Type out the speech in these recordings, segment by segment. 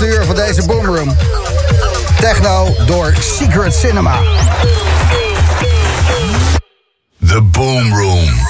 laatste uur van deze Boomroom. Techno door Secret Cinema. The Boomroom.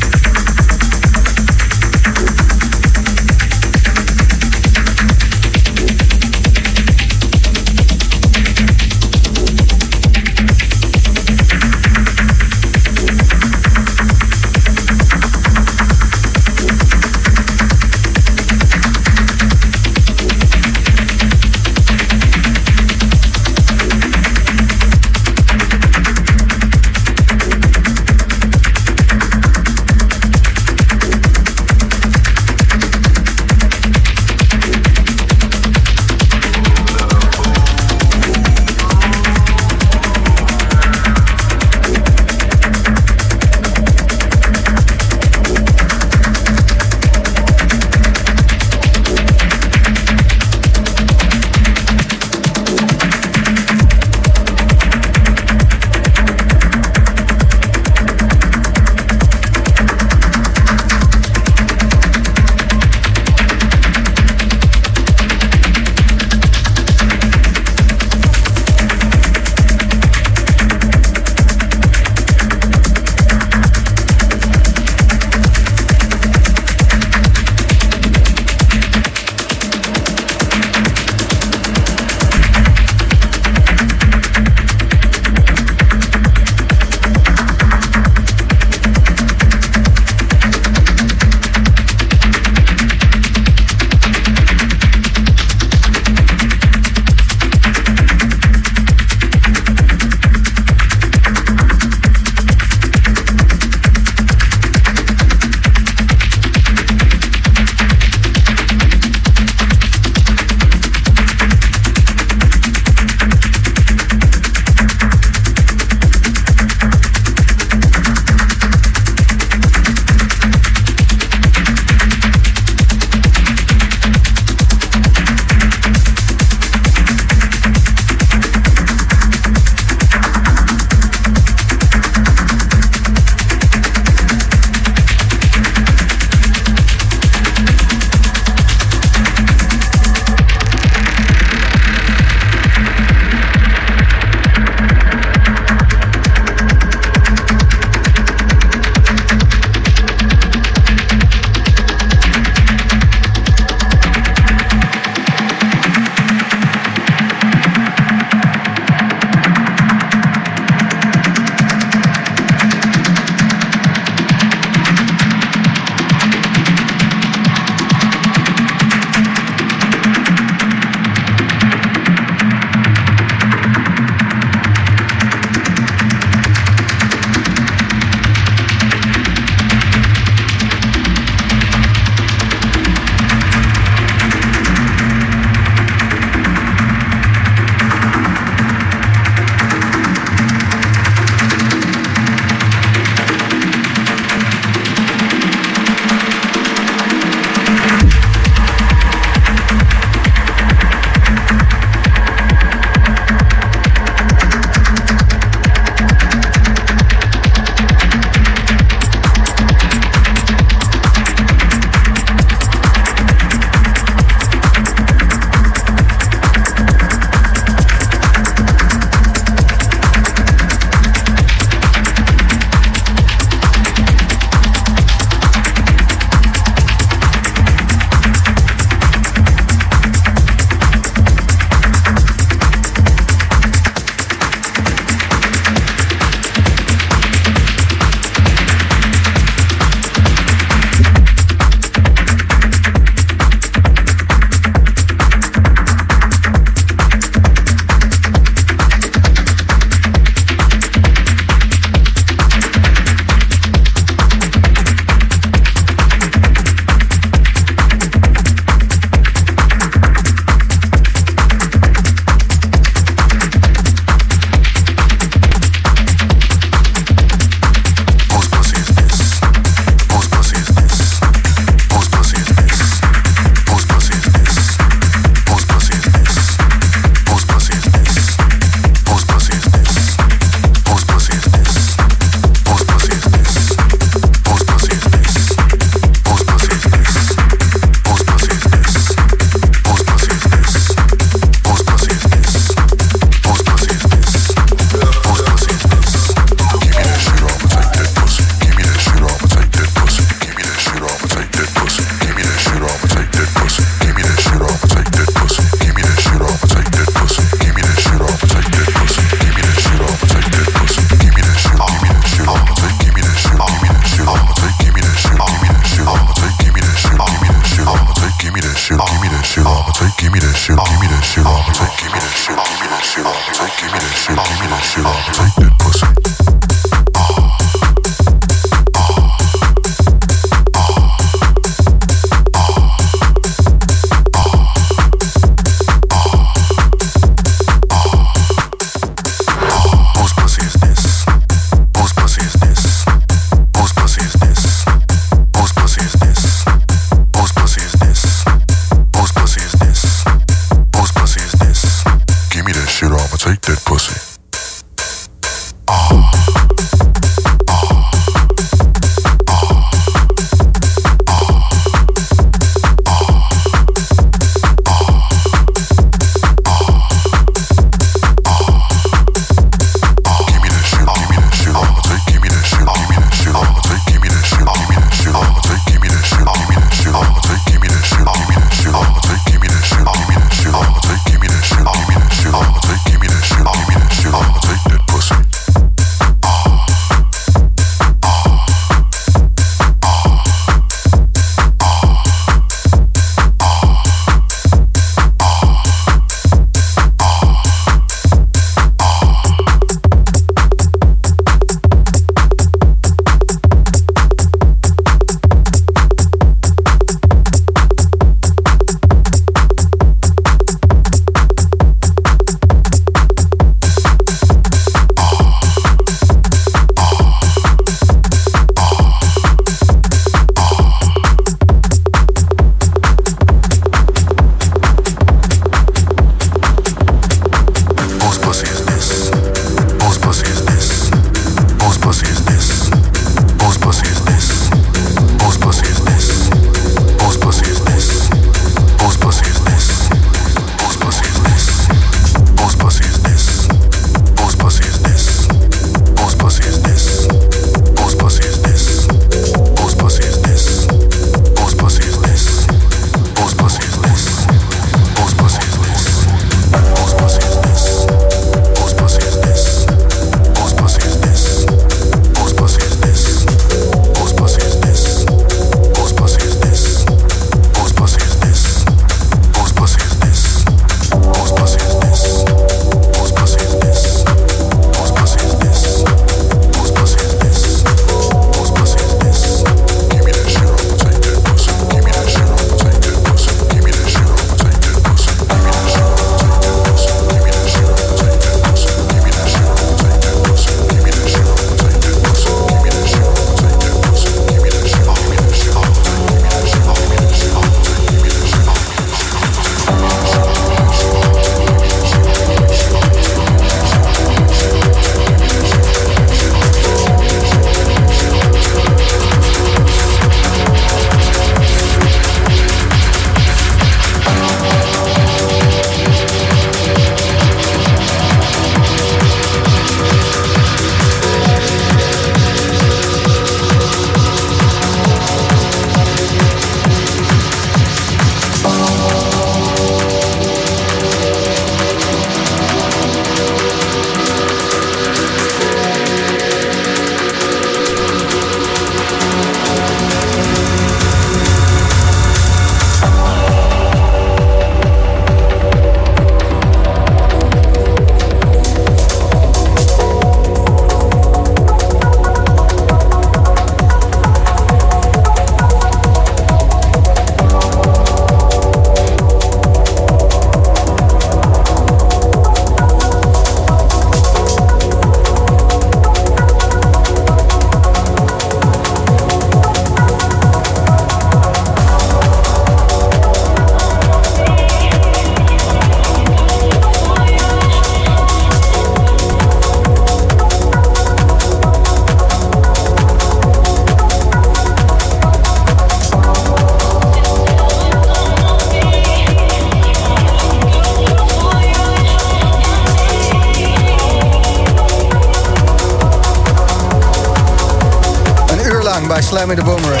Slam in de Boomerang.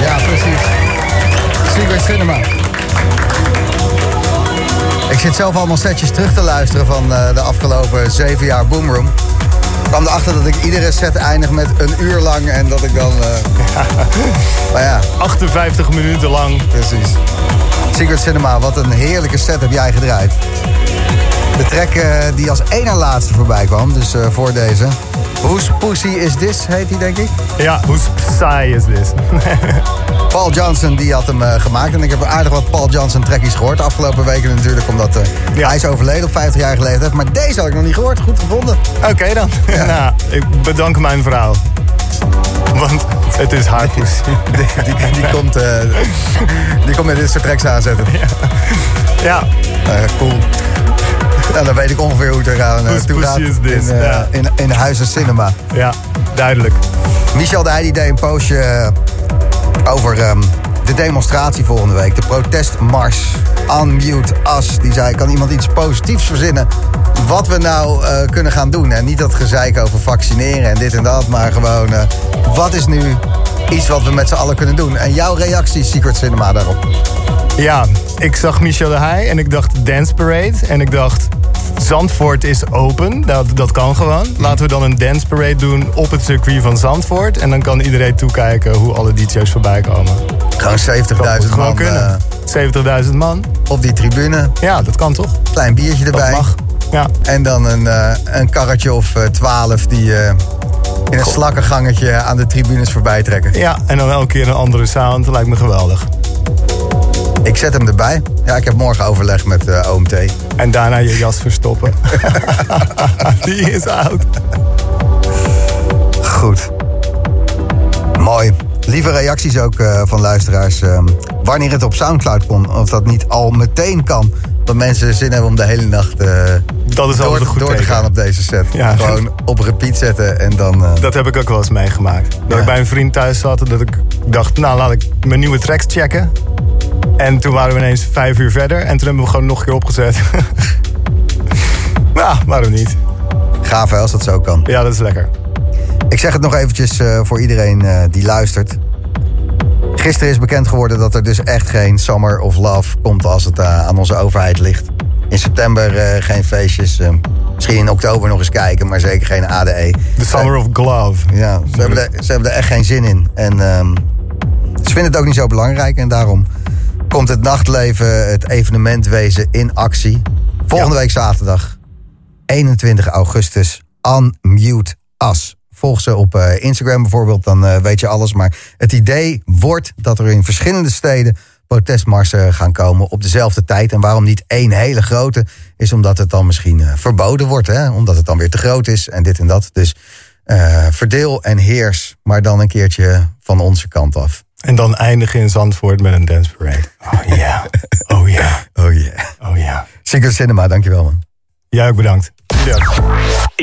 Ja, precies. Secret Cinema. Ik zit zelf allemaal setjes terug te luisteren van uh, de afgelopen zeven jaar Boomroom. Ik kwam erachter dat ik iedere set eindig met een uur lang en dat ik dan... eh, maar ja, 58 minuten lang. precies. Secret Cinema, wat een heerlijke set heb jij gedraaid. De track eh, die als één na laatste voorbij kwam, dus eh, voor deze. Whose Pussy Is This, heet die denk ik. Ja, hoe saai is dit? Paul Johnson die had hem eh, gemaakt. En ik heb aardig wat Paul Johnson trackies gehoord. De afgelopen weken natuurlijk, omdat eh, Ja. hij is overleden op 50 jaar geleden. Maar deze had ik nog niet gehoord. Goed gevonden. Oké dan. nou, ik bedank mijn vrouw. Want het is haar. Die, die, die komt, eh, die komt met dit soort tracks aanzetten. Ja, Eh, cool. Nou, dan weet ik ongeveer hoe het er aan eh, toe gaat in, Ja. in, in Huizen Cinema. ja, duidelijk. Michel de Heij deed een postje eh, over ehm, de demonstratie volgende week. De protestmars. Unmute Us. Die zei, kan iemand iets positiefs verzinnen? Wat we nou kunnen gaan doen. En niet dat gezeik over vaccineren en dit en dat. Maar gewoon, wat is nu iets wat we met z'n allen kunnen doen? En jouw reactie, Secret Cinema, daarop? Ja, ik zag Michel de Heij en ik dacht Dance Parade. En ik dacht, Zandvoort is open. Dat, dat kan gewoon. Laten we dan een Dance Parade doen op het circuit van Zandvoort. En dan kan iedereen toekijken hoe alle DJ's voorbij komen. Gewoon 70.000 Dat moet gewoon man kunnen. eh, 70.000 man. op die tribune. Ja, dat kan toch? Klein biertje Dat erbij. mag. Ja, En dan een, eh, een karretje of eh, twaalf die eh, in een slakkengangetje aan de tribunes voorbij trekken. ja, en dan elke keer een andere sound. Dat lijkt me geweldig. Ik zet hem erbij. Ja, ik heb morgen overleg met eh, OMT. En daarna je jas verstoppen. Die is oud. Goed. Mooi. Lieve reacties ook eh, van luisteraars. ehm, wanneer het op Soundcloud kon. Of dat niet al meteen kan. Dat mensen zin hebben om de hele nacht eh, Dat is door, goed door te gaan op deze set. Ja. Gewoon op repeat zetten en dan... Dat heb ik ook wel eens meegemaakt. Dat Ja. ik bij een vriend thuis zat en dat ik dacht, nou laat ik mijn nieuwe tracks checken. En toen waren we ineens vijf uur verder en toen hebben we gewoon nog een keer opgezet. ja, waarom niet? gaaf hè, als dat zo kan. Ja, dat is lekker. Ik zeg het nog eventjes eh, voor iedereen eh, die luistert. Gisteren is bekend geworden dat er dus echt geen Summer of Love komt als het eh, aan onze overheid ligt. In september geen feestjes. misschien in oktober nog eens kijken, maar zeker geen ADE. The Summer of Glove. Ja, ze hebben, er, ze hebben er echt geen zin in. En ehm, ze vinden het ook niet zo belangrijk. En daarom komt het nachtleven, het evenementwezen in actie. Volgende Ja. week zaterdag, 21 augustus, Unmute Us. Volg ze op eh, Instagram bijvoorbeeld, dan eh, weet je alles. Maar het idee wordt dat er in verschillende steden protestmarsen gaan komen op dezelfde tijd. En waarom niet één hele grote, is omdat het dan misschien eh, verboden wordt. Hè? Omdat het dan weer te groot is en dit en dat. Dus verdeel en heers, maar dan een keertje van onze kant af. En dan eindigen in Zandvoort met een dance parade. Oh ja, oh ja, Oh yeah. oh ja. Secret Cinema, dankjewel man. Jij ook bedankt. Ja.